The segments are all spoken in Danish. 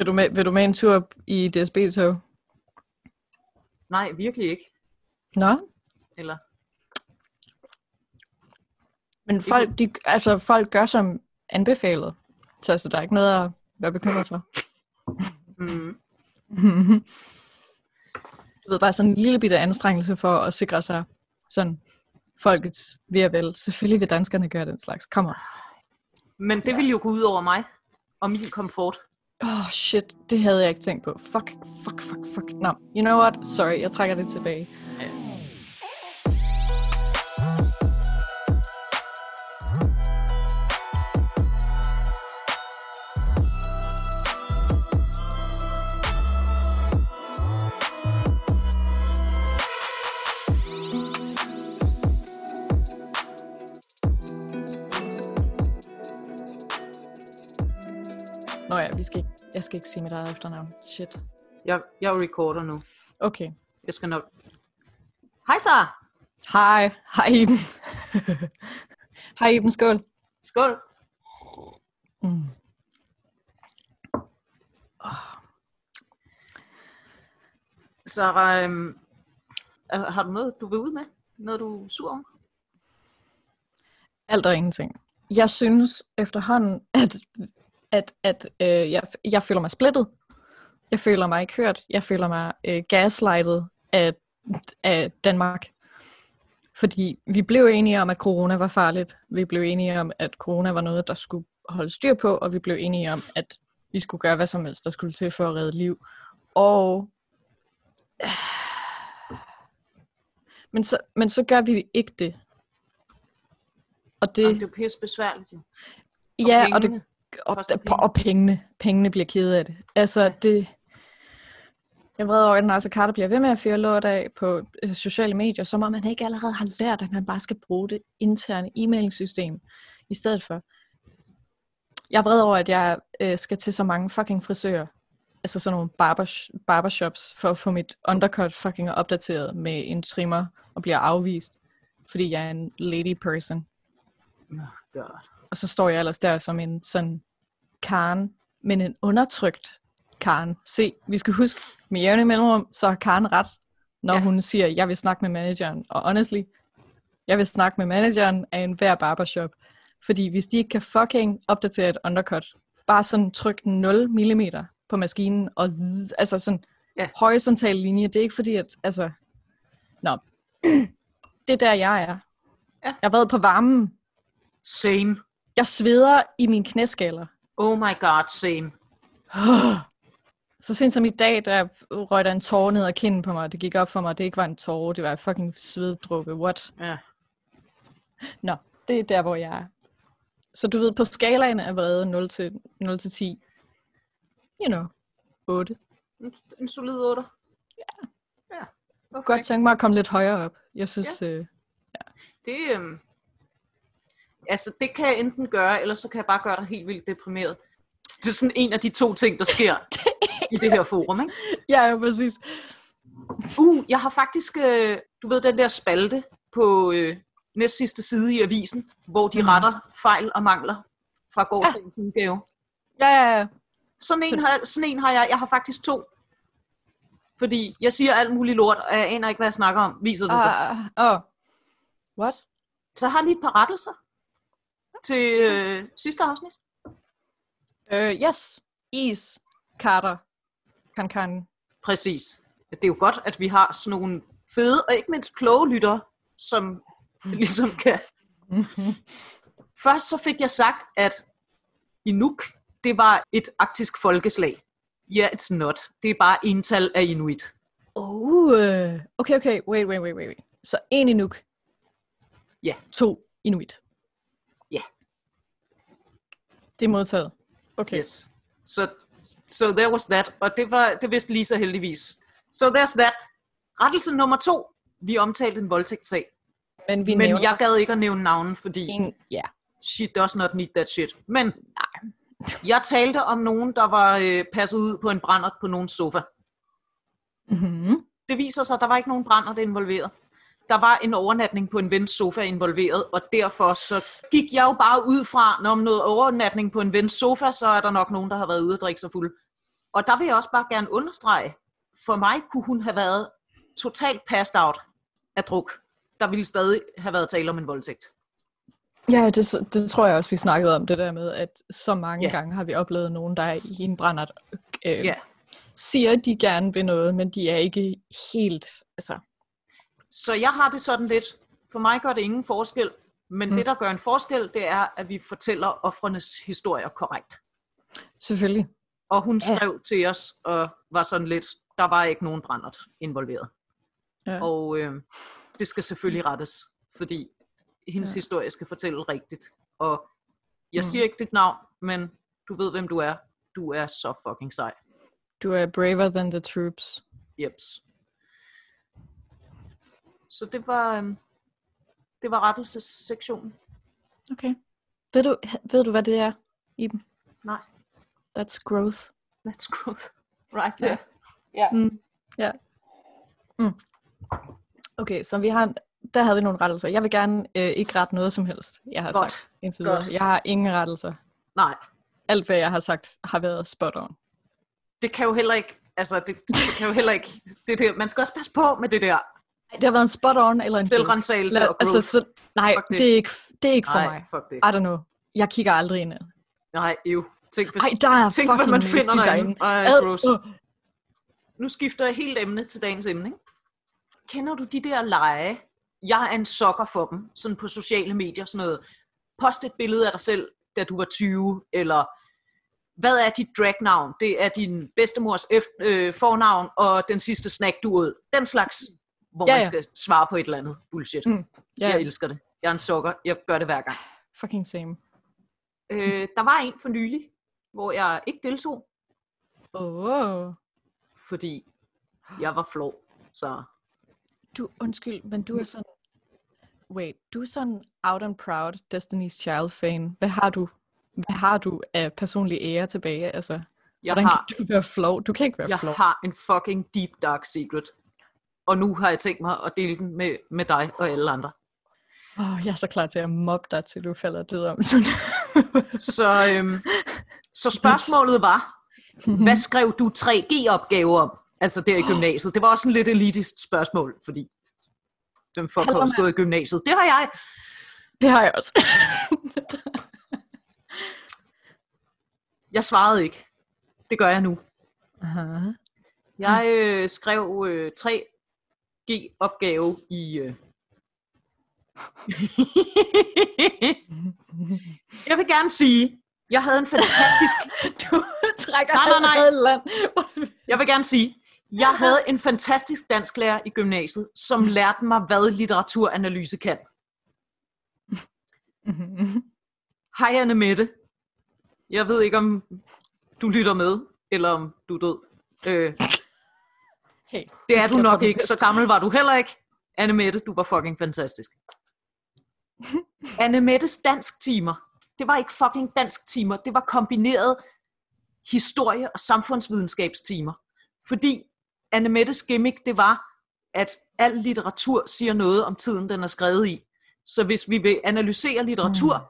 Vil du med, vil du med en tur i DSB-tog? Nej, virkelig ikke. Nå, Eller, men folk, de, altså, folk gør som anbefalet. Så altså, der er ikke noget at være bekymret for. mm, Du ved, bare sådan en lille bitte anstrengelse for at sikre sig sådan folkets ved og vel. Selvfølgelig vil danskerne gøre den slags. Kom on. men det ville jo gå ud over mig og min komfort. Åh, oh, shit. Det havde jeg ikke tænkt på. Fuck, fuck, fuck, fuck. Nå, you know what? Sorry, jeg trækker det tilbage. Nå ja, vi skal ikke, jeg skal ikke sige mit eget efternavn. Shit. Jeg, jeg recorder nu. Okay. Jeg skal nok... Hej Sara! Hej. Hej Iben. Hej Iben, skål. Skål! Mm. Sara, øhm, er- har du noget, du vil ud med? Noget, du er sur om? Alt og ingenting. Jeg synes efterhånden, at, at, at øh, jeg, jeg føler mig splittet. Jeg føler mig ikke hørt. Jeg føler mig øh, gaslightet af, af Danmark. Fordi vi blev enige om, at corona var farligt. Vi blev enige om, at corona var noget, der skulle holde styr på. Og vi blev enige om, at vi skulle gøre hvad som helst, der skulle til for at redde liv. Og... Men så, men så gør vi ikke det. Og det... Jamen, det er jo pisse besværligt, jo. Ja, og, det, pengene og, koster og, og pengene. Pengene bliver kede af det. Altså, det... Jeg vred over, at Nasser Carter bliver ved med at fyre lort af på øh, sociale medier, som om man ikke allerede har lært, at man bare skal bruge det interne e-mailsystem i stedet for. Jeg er vred over, at jeg øh, skal til så mange fucking frisører. Altså sådan nogle barber, barbershops, for at få mit undercut fucking opdateret med en trimmer og bliver afvist, fordi jeg er en lady person. Oh, God. Og så står jeg ellers der som en sådan Karen, men en undertrykt Karen. Se, vi skal huske, med jævne mellemrum, så har Karen ret, når Ja. hun siger, jeg vil snakke med manageren. Og honestly, jeg vil snakke med manageren af en hver barbershop. Fordi hvis de ikke kan fucking opdatere et undercut, bare sådan tryk 0 mm på maskinen, og zzz, altså sådan Ja. horisontal linje, det er ikke fordi, at, altså, nå, det er der, jeg er. Ja. Jeg har været på varmen. Same. Jeg sveder i mine knæskaller. Oh my God, same. Så sent som i dag, der røg der en tårer ned ad kinden på mig. Det gik op for mig, det ikke var en tårer, det var en fucking sveddruppe. What? Ja. Nå, det er der, hvor jeg er. Så du ved, på skalaen er vrede 0 til, 0 til 10. You know, 8. En, en solid 8. Ja. Ja. Hvorfor Godt tænke mig at komme lidt højere op. Jeg synes, ja. øh, Det, øhm, altså, det kan jeg enten gøre, eller så kan jeg bare gøre dig helt vildt deprimeret. Det er sådan en af de to ting, der sker i det her forum. Ikke? ja, ja, præcis. Uh, jeg har faktisk, øh, du ved, den der spalte på øh, næst sidste side i avisen, hvor de mm. retter fejl og mangler fra gårdsdagens ja. udgave. Ja, ja, ja. Sådan en, har, sådan en har jeg. Jeg har faktisk to. Fordi jeg siger alt muligt lort, og jeg aner ikke, hvad jeg snakker om, viser det sig. Ah, ah, oh. What? Så jeg har lige et par rettelser til øh, sidste afsnit. Uh, yes. Is. Carter. Kan kan. Præcis. Det er jo godt, at vi har sådan nogle fede og ikke mindst kloge lyttere, som ligesom kan... Først så fik jeg sagt, at Inuk, det var et arktisk folkeslag. Ja, yeah, it's not. Det er bare ental af Inuit. Oh, øh. okay, okay. Wait, wait, wait, wait. wait. Så en Inuk. Ja. To Inuit. Det er modtaget. Okay. Yes. Så so there was that. Og det var det vidste Lisa heldigvis. So there's that. Rettelse nummer to. Vi omtalte en voldtægtssag. Men vi Men jeg gad ikke at nævne navnen, fordi en... Ja. she does not need that shit. Men nej. Jeg talte om nogen, der var øh, passet ud på en brændert på nogen sofa. Mm-hmm. Det viser sig, at der var ikke nogen brændert involveret. Der var en overnatning på en vens sofa involveret, og derfor så gik jeg jo bare ud fra, når om noget overnatning på en vens sofa, så er der nok nogen, der har været ude og drikke sig fuld. Og der vil jeg også bare gerne understrege, for mig kunne hun have været totalt passed out af druk. Der ville stadig have været tale om en voldtægt. Ja, det, det tror jeg også, vi snakkede om, det der med, at så mange Ja. gange har vi oplevet nogen, der er i en brændert, øh, Ja. siger, at de gerne vil noget, men de er ikke helt, altså, Så jeg har det sådan lidt, for mig gør det ingen forskel, men Mm. det, der gør en forskel, det er, at vi fortæller offrenes historier korrekt. selvfølgelig. Og hun Ja. skrev til os og var sådan lidt, der var ikke nogen brændert involveret. Ja. Og øh, det skal selvfølgelig rettes, fordi hendes Ja. ja. historie skal fortælle rigtigt. Og jeg Mm. siger ikke dit navn, men du ved, hvem du er. Du er så fucking sej. Du er braver than the troops. Jeps. Så det var, øhm, det var rettelsessektionen. Okay. Ved du, ved du, hvad det er, Iben? Nej. That's growth. That's growth. Right Ja. there. Ja. Mm. Ja. Mm. Okay, så vi har, der havde vi nogle rettelser. Jeg vil gerne øh, ikke rette noget som helst, jeg har Godt. sagt indtil videre. Jeg har ingen rettelser. Nej, Alt, hvad jeg har sagt, har været spot on. det kan jo heller ikke, altså det, det kan jo heller ikke, det der, man skal også passe på med det der Det har været en spot on eller en selvrensagelse og growth. altså, så, nej, Fuck det. det. er ikke, det er ikke for Nej, mig. fuck det. I don't know. Jeg kigger aldrig indad. Nej, jo. Tænk, hvis, Ej, der er tænk hvad man finder derinde. Ej, Ad- gross. uh. Nu skifter jeg helt emne til dagens emne. Ikke? Kender du de der lege? Jeg er en sokker for dem, sådan på sociale medier, sådan noget. Post et billede af dig selv, da du var 20, eller hvad er dit dragnavn? Det er din bedstemors eft- øh, fornavn, og den sidste snack, du åd. Den slags, hvor Ja, man ja. skal svare på et eller andet bullshit. Mm. Ja. Ja, Jeg elsker det. Jeg er en sokker. Jeg gør det hver gang. fucking same. Øh, der var en for nylig, hvor jeg ikke deltog, Oh. fordi jeg var flov. Så Du, undskyld, men du er sådan... Wait, du er sådan out and proud Destiny's Child fan. Hvad har du? Hvad har du af personlig ære tilbage? Altså, jeg hvordan har, kan du være flov? Du kan ikke være jeg flov. har en fucking deep dark secret. Og nu har jeg tænkt mig at dele den med, med dig og alle andre. Oh, jeg er så klar til at mobbe dig, til du falder død om. Sådan. Så, øhm, så spørgsmålet var, hvad skrev du 3G-opgave om? Altså der i gymnasiet. Det var også en lidt elitist spørgsmål, fordi har Hallo, også gået i gymnasiet? Det har jeg. det har jeg også. Jeg svarede ikke. Det gør jeg nu. Aha. Jeg øh, skrev øh, 3G-opgave i... Øh... jeg vil gerne sige, jeg havde en fantastisk... Du trækker Nej, nej, nej. land. Jeg vil gerne sige, jeg havde en fantastisk dansklærer i gymnasiet, som lærte mig, hvad litteraturanalyse kan. Hej Anne Mette. Jeg ved ikke, om du lytter med, eller om du er død. Øh, hey, det er du nok ikke. Så gammel var du heller ikke. Anne Mette, du var fucking fantastisk. Anne Mettes dansk timer. Det var ikke fucking dansk timer. Det var kombineret historie- og samfundsvidenskabstimer. Fordi Anne Mettes gimmick, det var, at al litteratur siger noget om tiden, den er skrevet i. Så hvis vi vil analysere litteratur, mm.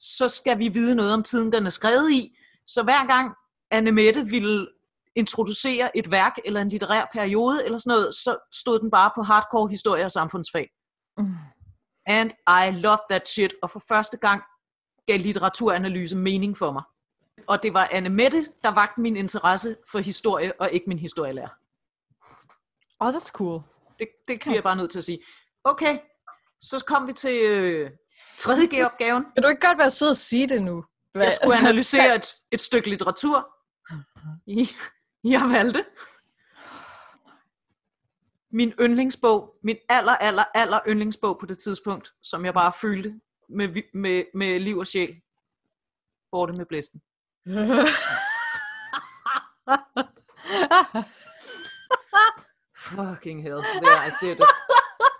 så skal vi vide noget om tiden, den er skrevet i. Så hver gang Anne Mette ville introducere et værk eller en litterær periode eller sådan noget, så stod den bare på hardcore historie og samfundsfag. Mm. And I love that shit. Og for første gang gav litteraturanalyse mening for mig. Og det var Anne Mette, der vagte min interesse for historie, og ikke min historielærer. Oh, that's cool. Det, det bliver jeg bare nødt til at sige. Okay, så kom vi til øh, 3G-opgaven. Vil du ikke godt være sød at sige det nu? Hvad- Jeg skulle analysere et, et stykke litteratur. I, jeg valgte min yndlingsbog, min aller, aller, aller yndlingsbog på det tidspunkt, som jeg bare følte med, med, med liv og sjæl. Borte med blæsten. Fucking hell, there I said it.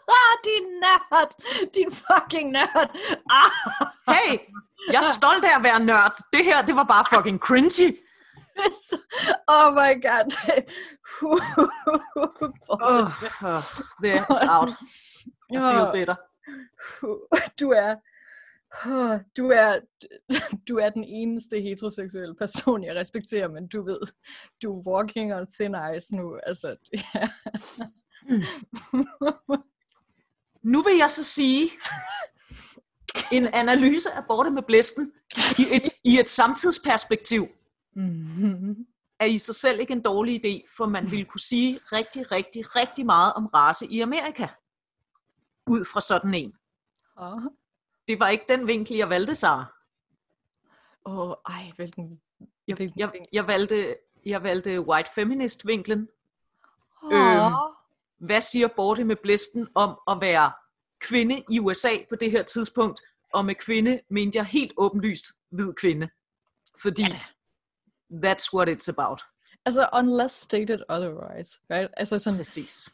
Ah, din nørd! Din fucking nørd! Ah. Hey, jeg er stolt af at være nørd. Det her, det var bare fucking cringy. oh my god. Oh, oh, there, it's out. I feel better. du er... Du er, du er den eneste heteroseksuelle person, jeg respekterer, men du ved, du er walking on thin ice nu. Altså, det er... Nu vil jeg så sige, en analyse af Borte med Blæsten i et, i et samtidsperspektiv Mhm. er i sig selv ikke en dårlig idé, for man ville kunne sige rigtig, rigtig, rigtig meget om race i Amerika. Ud fra sådan en. Åh, Det var ikke den vinkel, jeg valgte, Sara. oh, ej, hvilken... Jeg, hvilken jeg, jeg, valgte, jeg valgte white feminist-vinklen. Åh, øhm, Hvad siger Borte med Blæsten om at være kvinde i USA på det her tidspunkt? Og med kvinde mente jeg helt åbenlyst hvid kvinde. Fordi Ja. That's what it's about. Altså, unless stated otherwise, right? Altså sådan, Præcis.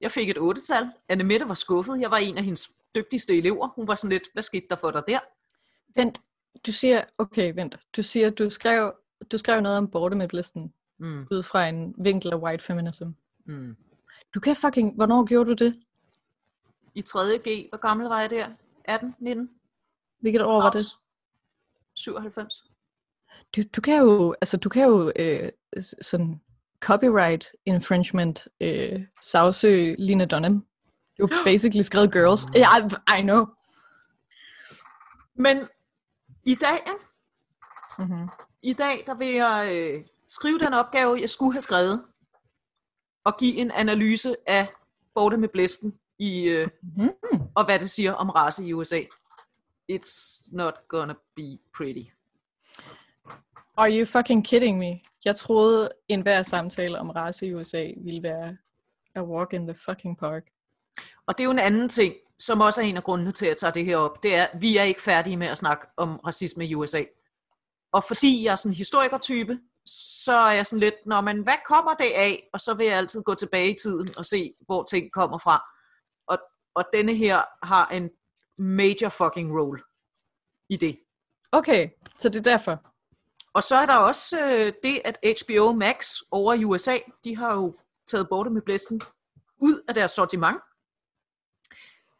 Jeg fik et 8-tal. Anne Mette var skuffet. Jeg var en af hendes dygtigste elever. Hun var sådan lidt, hvad skete der for dig der? vent, du siger, okay, vent, du siger, du skrev, du skrev noget om blæsten, Mm, ud fra en vinkel af white feminism. mm. Du kan fucking, hvornår gjorde du det? I 3. G, hvor gammel var jeg der? 18, 19? Hvilket år var det? Max? 97. Du, du kan jo, altså du kan jo øh, sådan copyright infringement øh, sagsøge Lina Dunham. Du har basically skrevet girls. Ja, I, I know. Men i dag, Mm-hmm. i dag, der vil jeg øh, skrive den opgave, jeg skulle have skrevet, og give en analyse af Borte med Blæsten, i, øh, Mm. og hvad det siger om race i USA. It's not gonna be pretty. Are you fucking kidding me? Jeg troede, en hver samtale om race i USA ville være a walk in the fucking park. Og det er jo en anden ting, som også er en af grundene til, at jeg tager det her op. Det er, at vi er ikke færdige med at snakke om racisme i USA. Og fordi jeg er sådan en historikertype, så er jeg sådan lidt, når man hvad kommer det af? Og så vil jeg altid gå tilbage i tiden og se, hvor ting kommer fra. Og, og denne her har en major fucking role i det. Okay, så det er derfor. Og så er der også øh, det, at HBO Max over i USA, de har jo taget Borte med Blæsten ud af deres sortiment.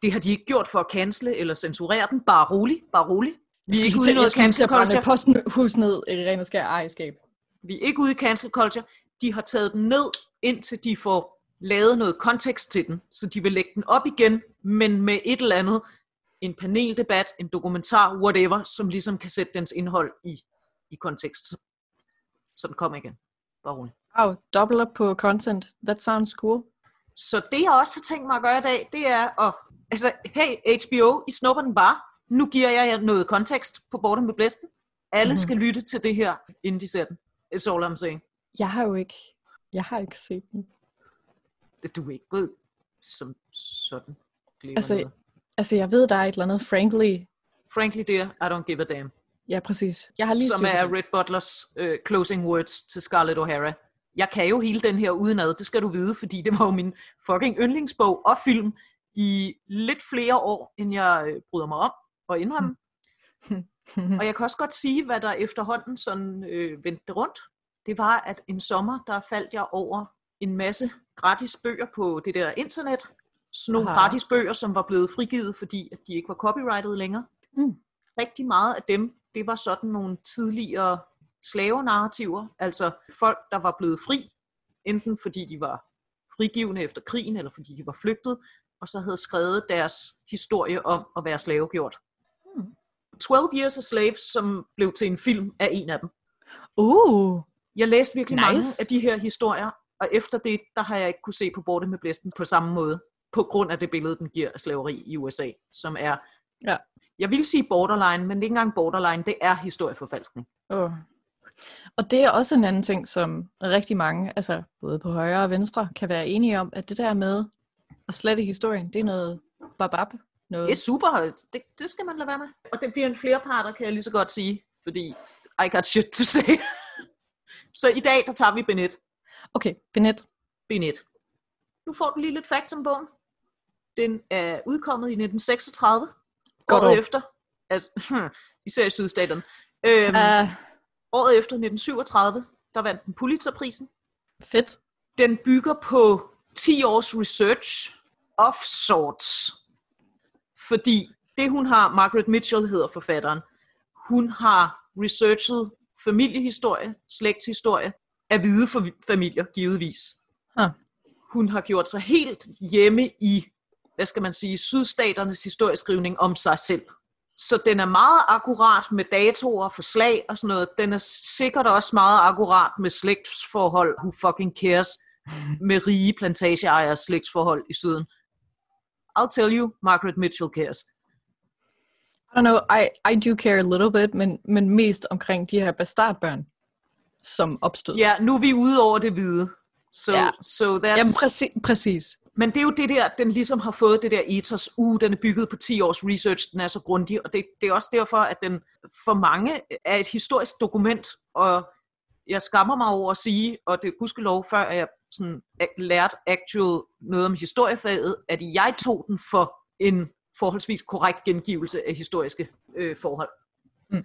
Det har de ikke gjort for at cancele eller censurere den. Bare rolig, bare rolig. Vi er ikke ude i noget cancel culture. posthus ned i ren og skær ejerskab. Vi er ikke ude i cancel culture. De har taget den ned, indtil de får lavet noget kontekst til den. Så de vil lægge den op igen, men med et eller andet. En paneldebat, en dokumentar, whatever, som ligesom kan sætte dens indhold i, i kontekst. Så den kommer igen. Bare rolig. Wow, double up på content. That sounds cool. Så det jeg også har tænkt mig at gøre i dag, det er at, altså, hey HBO, I snupper den bare. Nu giver jeg jer noget kontekst på Borten med Blæsten. Alle mm-hmm. skal lytte til det her, inden de ser den. It's all I'm saying. Jeg har jo ikke, jeg har ikke set den. Det du ikke gået som sådan. Altså, noget. Altså, jeg ved, der er et eller andet frankly. Frankly dear, I don't give a damn. Ja, præcis. Jeg har lige Som er. Red Butlers uh, closing words til Scarlett O'Hara. Jeg kan jo hele den her udenad, det skal du vide, fordi det var jo min fucking yndlingsbog og film i lidt flere år, end jeg øh, bryder mig om og indrømme. Og jeg kan også godt sige, hvad der efterhånden sådan øh, vendte rundt. Det var, at en sommer, der faldt jeg over en masse gratis bøger på det der internet. Sådan nogle Aha. gratis bøger, som var blevet frigivet, fordi at de ikke var copyrightet længere. Mm. Rigtig meget af dem, det var sådan nogle tidligere slavenarrativer. Altså folk, der var blevet fri, enten fordi de var frigivende efter krigen, eller fordi de var flygtet, og så havde skrevet deres historie om at være slavegjort. Hmm. 12 Years a Slave, som blev til en film, er en af dem. Uh, Jeg læste virkelig Nice. mange af de her historier, og efter det, der har jeg ikke kunne se på Borte med Blæsten på samme måde, på grund af det billede, den giver af slaveri i USA, som er, Ja. Jeg vil sige borderline, men det er ikke engang borderline, det er historieforfalskning. oh. Og det er også en anden ting, som rigtig mange, altså både på højre og venstre, kan være enige om, at det der med at slette historien, det er noget babab. Noget. Det er super, det, det skal man lade være med. Og det bliver en flerparter, kan jeg lige så godt sige, fordi I got shit to say. så i dag, der tager vi Benet. Okay, Benet. Benet. Nu får du lige lidt facts om bogen. Den er udkommet i 1936, Godt året år. efter, altså, især i sydstaterne. Øhm, Uh, Året efter, 1937, der vandt den Pulitzerprisen. fedt. Den bygger på 10 års research of sorts. Fordi det hun har, Margaret Mitchell hedder forfatteren, hun har researchet familiehistorie, slægtshistorie af hvide fa- familier, givetvis. Ah. Hun har gjort sig helt hjemme i, hvad skal man sige, sydstaternes historieskrivning om sig selv. Så den er meget akkurat med datoer, forslag og sådan noget. Den er sikkert også meget akkurat med slægtsforhold, who fucking cares, med rige plantageejers slægtsforhold i syden. I'll tell you, Margaret Mitchell cares. I don't know, I, I do care a little bit, men, men mest omkring de her bastardbørn, som opstod. Ja, nu er vi ude over det hvide. So, Ja. so that's... Jamen præcis. præcis. Men det er jo det der, den ligesom har fået det der ethos, uh, den er bygget på 10 års research, den er så grundig, og det, det er også derfor, at den for mange er et historisk dokument, og jeg skammer mig over at sige, og det er gudskelov, før jeg sådan lærte actual noget om historiefaget, at jeg tog den for en forholdsvis korrekt gengivelse af historiske øh, forhold. Mm.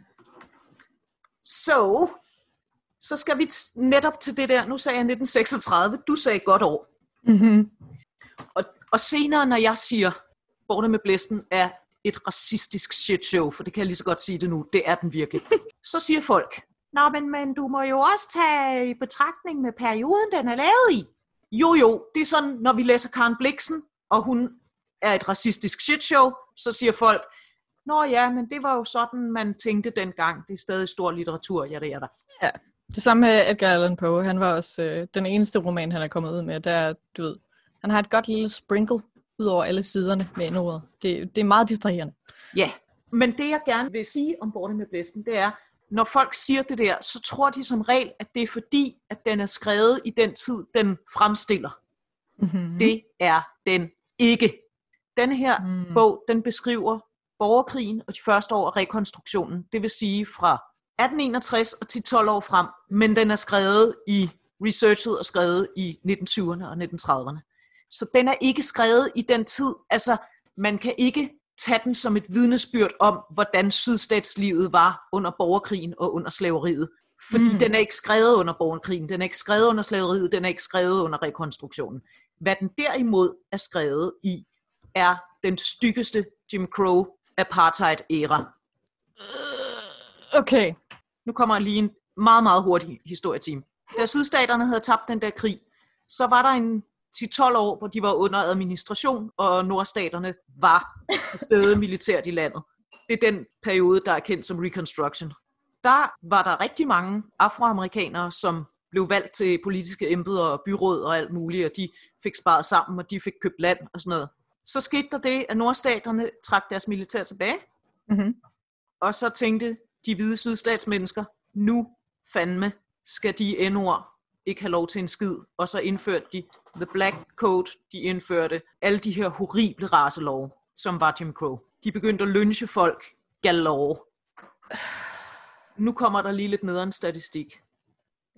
Så, så skal vi netop til det der, nu sagde jeg 1936, du sagde godt år. Mm-hmm. Og, og senere, når jeg siger, Borne med blæsten er et racistisk shitshow, for det kan jeg lige så godt sige det nu, det er den virkelig. Så siger folk, Nå, men, men du må jo også tage i betragtning med perioden, den er lavet i. Jo, jo, det er sådan, når vi læser Karen Bliksen, og hun er et racistisk shitshow, så siger folk, Nå ja, men det var jo sådan, man tænkte dengang. Det er stadig stor litteratur, ja, det er der. Det samme med Edgar Allan Poe. Han var også øh, den eneste roman, han er kommet ud med. Der, du ved, han har et godt lille sprinkle ud over alle siderne med indordet. Det, det er meget distraherende. Ja, men det jeg gerne vil sige om Borte med Blæsten, det er, når folk siger det der, så tror de som regel, at det er fordi, at den er skrevet i den tid, den fremstiller. Mm-hmm. Det er den ikke. Den her Mm. mm. bog, den beskriver borgerkrigen og de første år af rekonstruktionen. Det vil sige fra 1861 og til 12 år frem, men den er skrevet i researchet og skrevet i 1920'erne og 1930'erne. Så den er ikke skrevet i den tid. Altså, man kan ikke tage den som et vidnesbyrd om, hvordan sydstatslivet var under borgerkrigen og under slaveriet. Fordi Mm. den er ikke skrevet under borgerkrigen, den er ikke skrevet under slaveriet, den er ikke skrevet under rekonstruktionen. Hvad den derimod er skrevet i, er den styggeste Jim Crow apartheid-æra. Okay. Nu kommer lige en meget, meget hurtig historietime. Da sydstaterne havde tabt den der krig, så var der en 10-12 år, hvor de var under administration, og nordstaterne var til stede militært i landet. Det er den periode, der er kendt som Reconstruction. Der var der rigtig mange afroamerikanere, som blev valgt til politiske embeder og byråd og alt muligt, og de fik sparet sammen, og de fik købt land og sådan noget. Så skete der det, at nordstaterne trak deres militær tilbage, Mm-hmm. og så tænkte de hvide sydstatsmennesker, nu fandme skal de n-ord ikke have lov til en skid. Og så indførte de The Black Code, de indførte alle de her horrible racelove, som var Jim Crow. De begyndte at lynche folk galore. Nu kommer der lige lidt nederen statistik.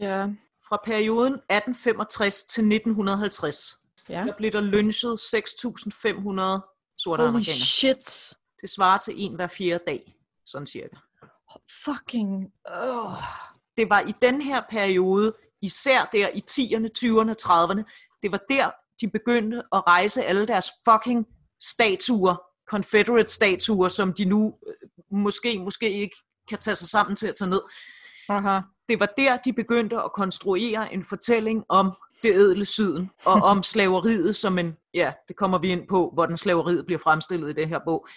Ja. Fra perioden 1865 til 1950, Ja. der blev der lynchet 6.500 sorte Holy amerikanere. shit. Det svarer til en hver fjerde dag, sådan cirka. Fucking... Oh. det var i den her periode, især der i 10'erne, 20'erne, 30'erne, det var der, de begyndte at rejse alle deres fucking statuer, Confederate-statuer, som de nu øh, måske, måske ikke kan tage sig sammen til at tage ned. Aha. Det var der, de begyndte at konstruere en fortælling om det ædle syden, og om slaveriet som en, ja, det kommer vi ind på, hvordan slaveriet bliver fremstillet i den her bog.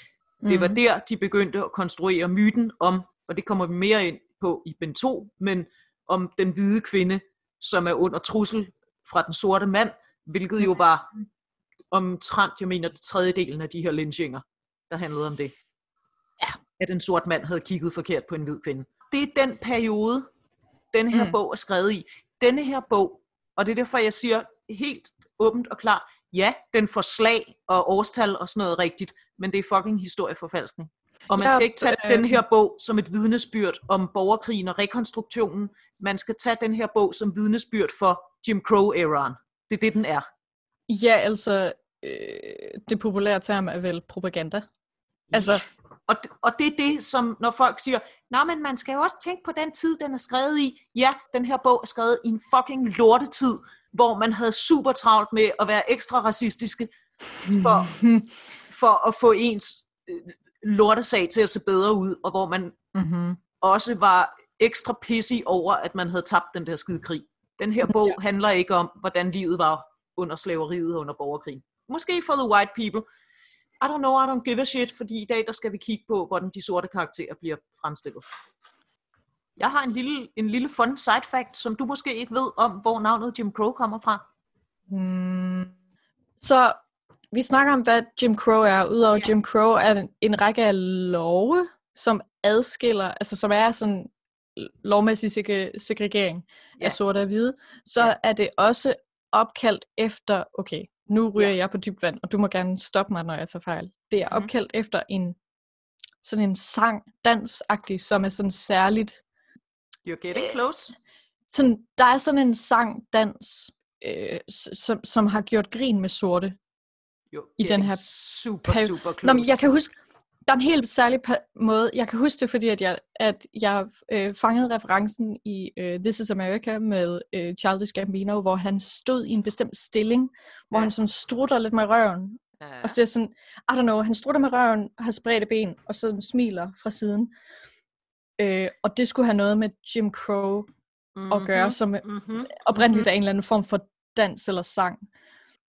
Det var Mhm. der, de begyndte at konstruere myten om, og det kommer vi mere ind på i Ben 2, men om den hvide kvinde, som er under trussel fra den sorte mand, hvilket jo var omtrent, jeg mener, det tredjedelen af de her lynchinger, der handlede om det. Ja. At en sort mand havde kigget forkert på en hvid kvinde. Det er den periode, den her Mm. bog er skrevet i. Denne her bog, og det er derfor, jeg siger helt åbent og klart, ja, den får slag og årstal og sådan noget rigtigt, men det er fucking historieforfalskning. Og man Ja, skal ikke tage øh, den her bog som et vidnesbyrd om borgerkrigen og rekonstruktionen. Man skal tage den her bog som vidnesbyrd for Jim Crow-æraen. Det er det, den er. Ja, altså... Øh, det populære term er vel propaganda. Altså, Og, det- og det er det, som når folk siger, Nå, men man skal jo også tænke på den tid, den er skrevet i. Ja, den her bog er skrevet i en fucking lortetid, hvor man havde super travlt med at være ekstra racistiske for, for at få ens øh, lortesag til at se bedre ud, og hvor man Mm-hmm. også var ekstra pissy over, at man havde tabt den der skide krig. Den her bog ja. handler ikke om, hvordan livet var under slaveriet og under borgerkrigen. Måske for the white people. I don't know, I don't give a shit, fordi i dag der skal vi kigge på, hvordan de sorte karakterer bliver fremstillet. Jeg har en lille, en lille fun side fact, som du måske ikke ved om, hvor navnet Jim Crow kommer fra. Mm. Så vi snakker om, hvad Jim Crow er. Udover Ja. Jim Crow er en, en række af love, som adskiller, altså som er sådan lovmæssig seg- segregering Ja. af sorte og hvide, så Ja. er det også opkaldt efter, okay, nu ryger Ja. jeg på dybt vand, og du må gerne stoppe mig, når jeg tager fejl. Det er Mhm. opkaldt efter en sådan en sang, dansagtig, som er sådan særligt You're getting close. sådan, der er sådan en sang, dans, øh, som, som har gjort grin med sorte. You're I den her super, peri- super close. Nå, men jeg kan huske, der er en helt særlig måde, jeg kan huske det, fordi at jeg, at jeg øh, fangede referencen i øh, This is America med øh, Childish Gambino, hvor han stod i en bestemt stilling, hvor Ja. han sådan strutter lidt med røven, Ja. og ser sådan, I don't know, han strutter med røven, har spredte ben, og så sådan smiler fra siden. Øh, og det skulle have noget med Jim Crow at gøre, som mm-hmm. oprindeligt er en eller anden form for dans eller sang.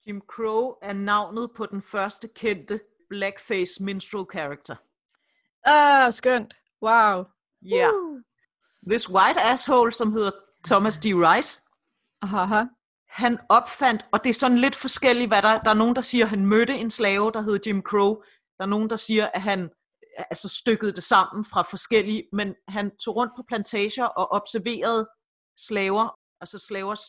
Jim Crow er navnet på den første kendte blackface minstrel character. Ah, skønt. Wow. Ja. Yeah. Uh. This white asshole, som hedder Thomas D. Rice, Aha. han opfandt, og det er sådan lidt forskelligt, hvad der, der er nogen, der siger, at han mødte en slave, der hed Jim Crow. Der er nogen, der siger, at han altså stykkede det sammen fra forskellige, men han tog rundt på plantager og observerede slaver, altså slavers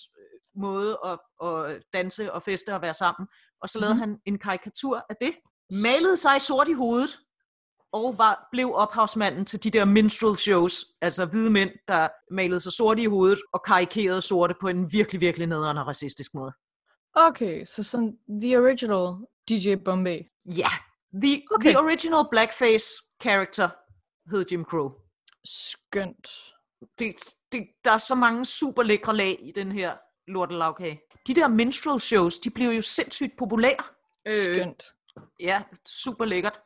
måde at, at danse og feste og være sammen. Og så lavede Mhm. han en karikatur af det, malede sig sort i hovedet, og var, blev ophavsmanden til de der minstrel shows, altså hvide mænd, der malede sig sorte i hovedet og karikerede sorte på en virkelig, virkelig nederen og racistisk måde. Okay, så sådan the original DJ Bombay. Ja, the, Okay. the original blackface character hed Jim Crow. Skønt. Det, det, der er så mange super lækre lag i den her lortelavkage. De der minstrel shows, de blev jo sindssygt populære. Skønt. Ja, super lækkert.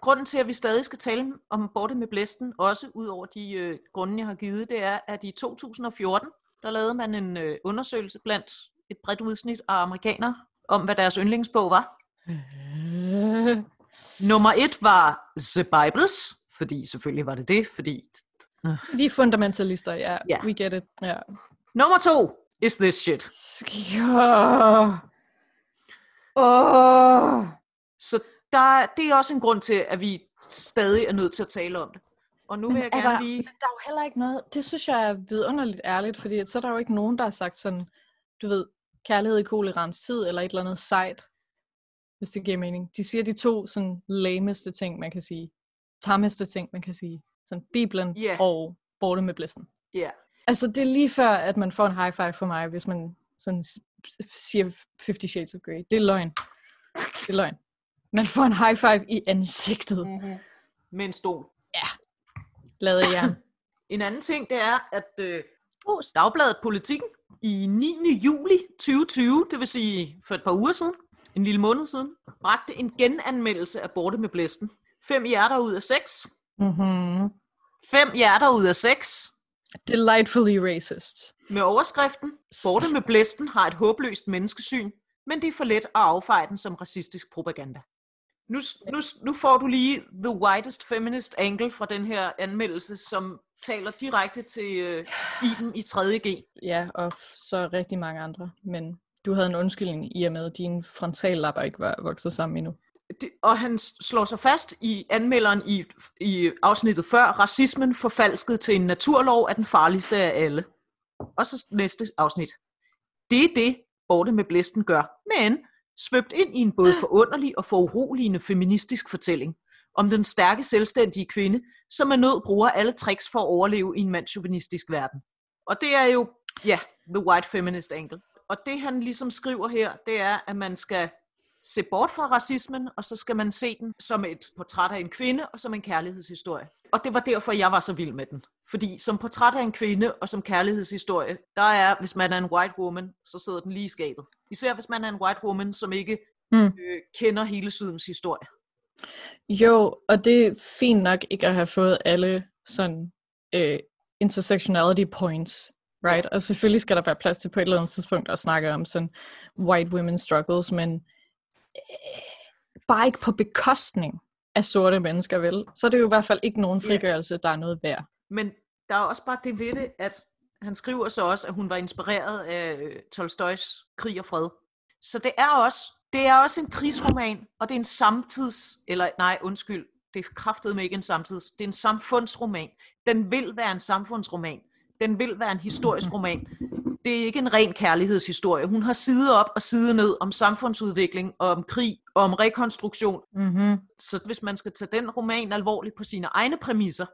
Grunden til, at vi stadig skal tale om Borte med Blæsten, også ud over de øh, grunde, jeg har givet, det er, at i 2014, der lavede man en øh, undersøgelse blandt et bredt udsnit af amerikanere, om hvad deres yndlingsbog var. Nummer et var The Bibles, fordi selvfølgelig var det det, fordi... De er fundamentalister, ja. Ja. We get it. Ja. Nummer to is This Shit. Åh. Så der, det er også en grund til, at vi stadig er nødt til at tale om det. Og nu vil jeg er gerne der, lige... men der er jo heller ikke noget, det synes jeg er vidunderligt ærligt, fordi så er der jo ikke nogen, der har sagt sådan, du ved, kærlighed i kolerans tid, eller et eller andet sejt, hvis det giver mening. De siger de to sådan lameste ting, man kan sige. Tammeste ting, man kan sige. Sådan Bibelen Ja. og Borte med blæsten. Ja, Altså, det er lige før, at man får en high five for mig, hvis man sådan siger 50 Shades of Grey. Det er løgn. Det er løgn. Man får en high five i ansigtet. mm-hmm. med en stol. Lavet af jern. En anden ting, det er, at øh, Prost. Dagbladet Politikken i 9. juli 2020, det vil sige for et par uger siden, en lille måned siden, bragte en genanmeldelse af Borte med Blæsten. Fem hjerter ud af seks. Mm-hmm. Fem hjerter ud af seks. Delightfully racist. Med overskriften, Borte med Blæsten har et håbløst menneskesyn, men det er for let at affeje den som racistisk propaganda. Nu, nu, nu får du lige the widest feminist angle fra den her anmeldelse, som taler direkte til øh, Iben i 3.G. Ja, og så rigtig mange andre. Men du havde en undskyldning i og med, at dine frontallapper ikke var vokset sammen endnu. Det, og han slår sig fast i anmelderen i, i afsnittet før, racismen forfalsket til en naturlov er den farligste af alle. Og så næste afsnit. Det er det, Borte med Blæsten gør, men svøbt ind i en både forunderlig og foruroligende feministisk fortælling om den stærke, selvstændige kvinde, som er nød bruger alle tricks for at overleve i en mandsjuvenistisk verden. Og det er jo, ja, the white feminist angle. Og det han ligesom skriver her, det er, at man skal se bort fra racismen, og så skal man se den som et portræt af en kvinde og som en kærlighedshistorie. Og det var derfor, jeg var så vild med den. Fordi som portræt af en kvinde og som kærlighedshistorie, der er, hvis man er en white woman, så sidder den lige i skabet. Især hvis man er en white woman, som ikke Mm. øh, kender hele Sydens historie. Jo, og det er fint nok ikke at have fået alle sådan øh, intersectionality points, right? Og selvfølgelig skal der være plads til på et eller andet tidspunkt at snakke om sådan white women struggles, men bare ikke på bekostning af sorte mennesker, vel? Så er det jo i hvert fald ikke nogen frigørelse, der er noget værd. Men der er også bare det ved det, at han skriver så også, at hun var inspireret af øh, Tolstojs Krig og Fred. Så det er også, det er også en krigsroman, og det er en samtids, eller nej, undskyld, det er kraftet med ikke en samtids, det er en samfundsroman. Den vil være en samfundsroman. Den vil være en historisk roman. Det er ikke en ren kærlighedshistorie. Hun har side op og side ned om samfundsudvikling, og om krig, og om rekonstruktion. Mm-hmm. Så hvis man skal tage den roman alvorligt på sine egne præmisser,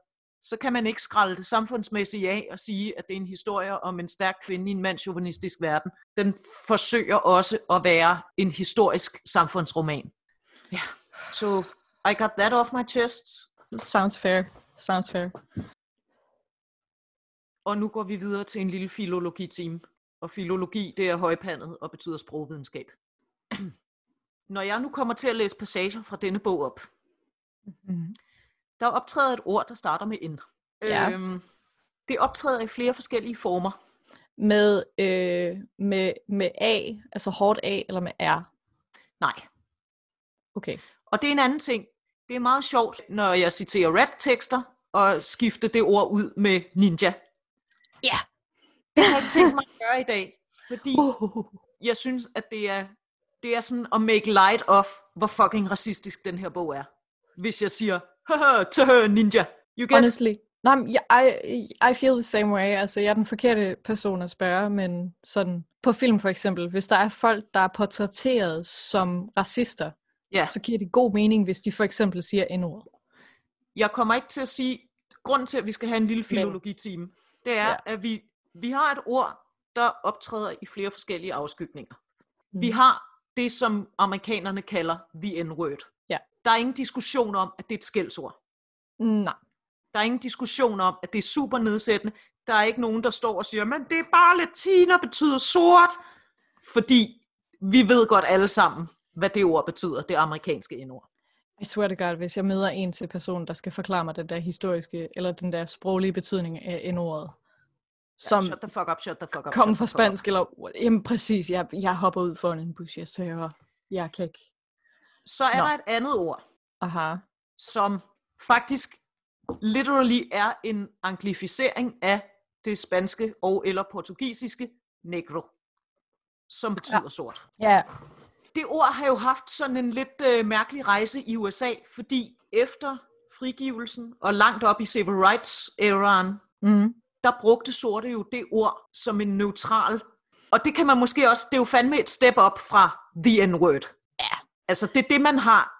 så kan man ikke skralde det samfundsmæssige af og sige, at det er en historie om en stærk kvinde i en mandsjuvenistisk verden. Den forsøger også at være en historisk samfundsroman. Ja, så I got that off my chest. Sounds fair. Sounds fair. Og nu går vi videre til en lille filologi-team. Og filologi, det er højpandet og betyder sprogvidenskab. Når jeg nu kommer til at læse passager fra denne bog op, Mm-hmm. der optræder et ord, der starter med N. Ja. Øhm, det optræder i flere forskellige former. Med, øh, med, med A, altså hårdt A, eller med R? Nej. Okay. Og det er en anden ting. Det er meget sjovt, når jeg citerer rap-tekster, og skifte det ord ud med ninja. Ja. Det har jeg ikke tænkt mig at gøre i dag, fordi Uh. jeg synes, at det er, det er sådan at make light of, hvor fucking racistisk den her bog er. Hvis jeg siger, haha, tøh, ninja. You get Honestly. Nej, jeg- I, I feel the same way. Altså, jeg er den forkerte person at spørge, men sådan, på film for eksempel, hvis der er folk, der er portrætteret som racister, Ja. så giver det god mening, hvis de for eksempel siger n-ord. Jeg kommer ikke til at sige, grunden til, at vi skal have en lille filologitime, det er, Ja. at vi, vi har et ord, der optræder i flere forskellige afskygninger. Mm. Vi har det, som amerikanerne kalder the N-word. Ja. Der er ingen diskussion om, at det er et skældsord. Nej. Der er ingen diskussion om, at det er super nedsættende. Der er ikke nogen, der står og siger, men det er bare latin og betyder sort. Fordi vi ved godt alle sammen, hvad det ord betyder, det amerikanske N-ord. I swear to God, hvis jeg møder en til person, der skal forklare mig den der historiske, eller den der sproglige betydning af n-ordet, som Shut the fuck up, shut the fuck up. kommer shut fra spansk, eller jamen præcis, jeg, jeg hopper ud foran en bus, jeg søger, jeg kan ikke. Så er Nå. der et andet ord, Aha. som faktisk literally er en anglificering af det spanske og eller portugisiske negro, som betyder ja. sort. Ja. Det ord har jo haft sådan en lidt øh, mærkelig rejse i USA, fordi efter frigivelsen og langt op i civil rights æraen, Mm. der brugte sorte jo det ord som en neutral. Og det kan man måske også, det er jo fandme et step op fra the n-word. Ja. Altså det er det, man har.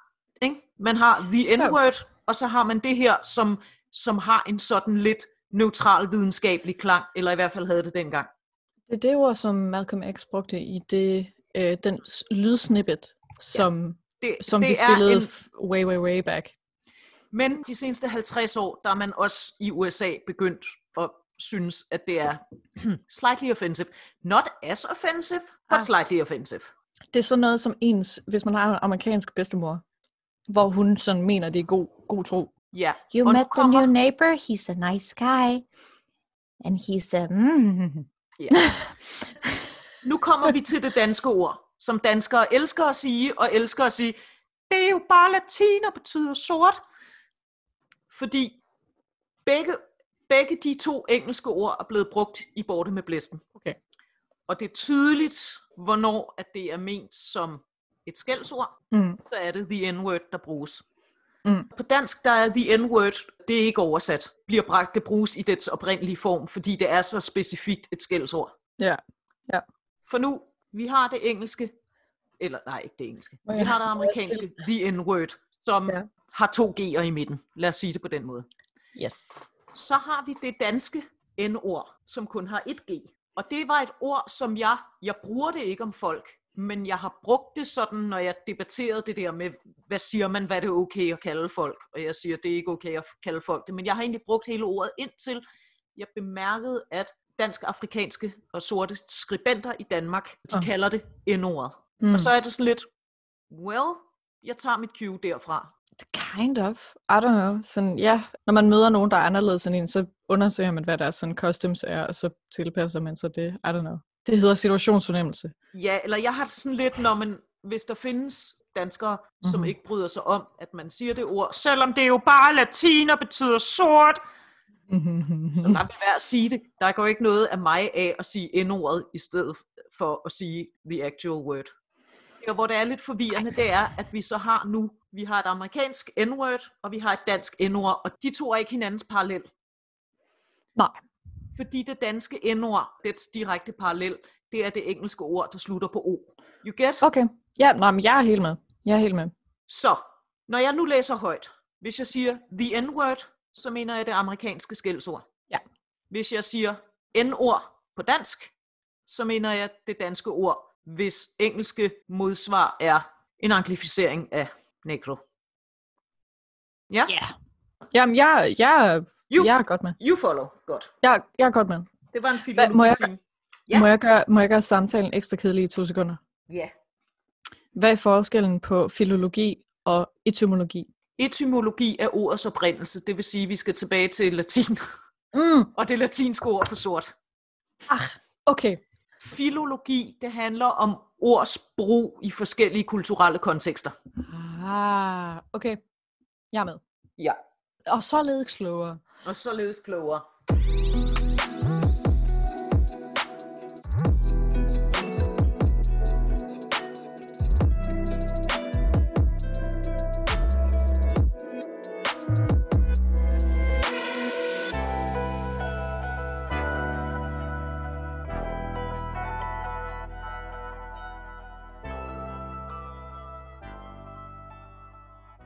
Ikke? Man har the n-word, og så har man det her, som, som har en sådan lidt neutral videnskabelig klang, eller i hvert fald havde det dengang. Det er det ord, som Malcolm X brugte i det, øh, den lydsnippet, som, Det, som det de er spillede en, way, way, way back. Men de seneste 50 år, der er man også i USA begyndt at synes, at det er slightly offensive. Not as offensive, but Ah. slightly offensive. Det er sådan noget som ens, hvis man har en amerikansk bedstemor, hvor hun sådan mener, det er god, god tro. Ja. You Og met the kommer- new neighbor. He's a nice guy. And he's a mm. Ja. Nu kommer vi til det danske ord, som danskere elsker at sige, og elsker at sige, det er jo bare latin og betyder sort. Fordi begge, begge de to engelske ord er blevet brugt i Borte med Blæsten. Okay. Og det er tydeligt, hvornår at det er ment som et skældsord, Mm. så er det the n-word, der bruges. Mm. På dansk, der er the n-word, det er ikke oversat, bliver bragt, det bruges i dets oprindelige form, fordi det er så specifikt et skældsord. Ja. For nu, vi har det engelske, eller nej, ikke det engelske, vi har det amerikanske, the n-word, som Ja. har to G'er i midten. Lad os sige det på den måde. Yes. Så har vi det danske n-ord, som kun har et G. Og det var et ord, som jeg, jeg bruger det ikke om folk, men jeg har brugt det sådan, når jeg debatterede det der med, hvad siger man, hvad det er okay at kalde folk. Og jeg siger, det er ikke okay at kalde folk det. Men jeg har egentlig brugt hele ordet indtil jeg bemærkede, at dansk-afrikanske og sorte skribenter i Danmark, de Ah. kalder det n-ordet. Mm. Og så er det sådan lidt, well, jeg tager mit cue derfra. Kind of. I don't know. Sådan, ja, når man møder nogen, der er anderledes end en, så undersøger man, hvad deres sådan, customs er, og så tilpasser man sig det. I don't know. Det hedder situationsfornemmelse. Ja, eller jeg har sådan lidt, når man, hvis der findes danskere, mm-hmm. som Mhm. ikke bryder sig om, at man siger det ord, selvom det jo bare latin og betyder sort, så lad mig være at sige det. Der går ikke noget af mig af at sige n-ordet, i stedet for at sige the actual word. Og hvor det er lidt forvirrende, det er, at vi så har nu, vi har et amerikansk n-word, og vi har et dansk n-ord, og de to er ikke hinandens parallel. Nej. Fordi det danske n-ord, dets direkte parallel, det er det engelske ord, der slutter på o. You get? Okay. Ja, nej, men jeg er helt med. Jeg er helt med. Så, når jeg nu læser højt, hvis jeg siger the n-word, så mener jeg det amerikanske skældsord. Ja. Hvis jeg siger n-ord på dansk, så mener jeg det danske ord, hvis engelske modsvar er en anglificering af negro. Ja? Ja. Jamen, jeg, jeg, You, jeg er godt med. you follow. Godt. Jeg, jeg er godt med. Det var en Hvad- må jeg- Ja. Må, jeg gøre, må jeg gøre samtalen ekstra kedelig i to sekunder? Ja. Hvad er forskellen på filologi og etymologi? Etymologi er ordets oprindelse, det vil sige, at vi skal tilbage til latin, Mm. og det latinske ord for sort. Okay. Filologi, det handler om ords brug i forskellige kulturelle kontekster. Ah, okay. Jeg er med. Ja. Og således klogere. Og således klogere.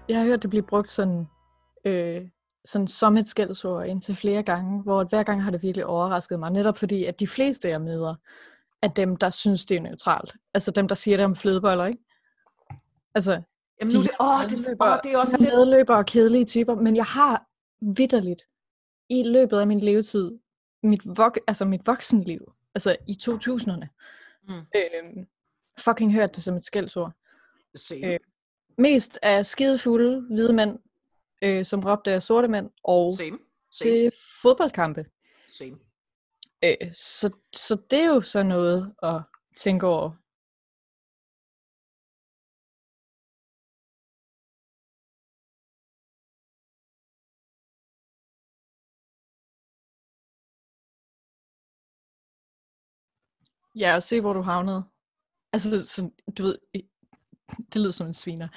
Jeg har hørt det blive brugt sådan, øh, sådan som et skældsord indtil flere gange, hvor hver gang har det virkelig overrasket mig, netop fordi, at de fleste, jeg møder, er dem, der synes, det er neutralt. Altså dem, der siger det om flødeboller, ikke? Altså, Jamen nu er det, åh, det, åh, det er også medløber og kedelige typer, men jeg har vidderligt i løbet af min levetid, mit, vok- altså mit voksenliv, altså i 2000'erne, Mm. øh, fucking hørt det som et skældsord. Øh, Mest af skidefulde hvide mænd, øh, som råbte af sorte mænd, og Same. Same. til fodboldkampe. Same. Øh, så, så det er jo så noget at tænke over. Ja, og se hvor du havnede. Altså, sådan, du ved, det lyder som en sviner.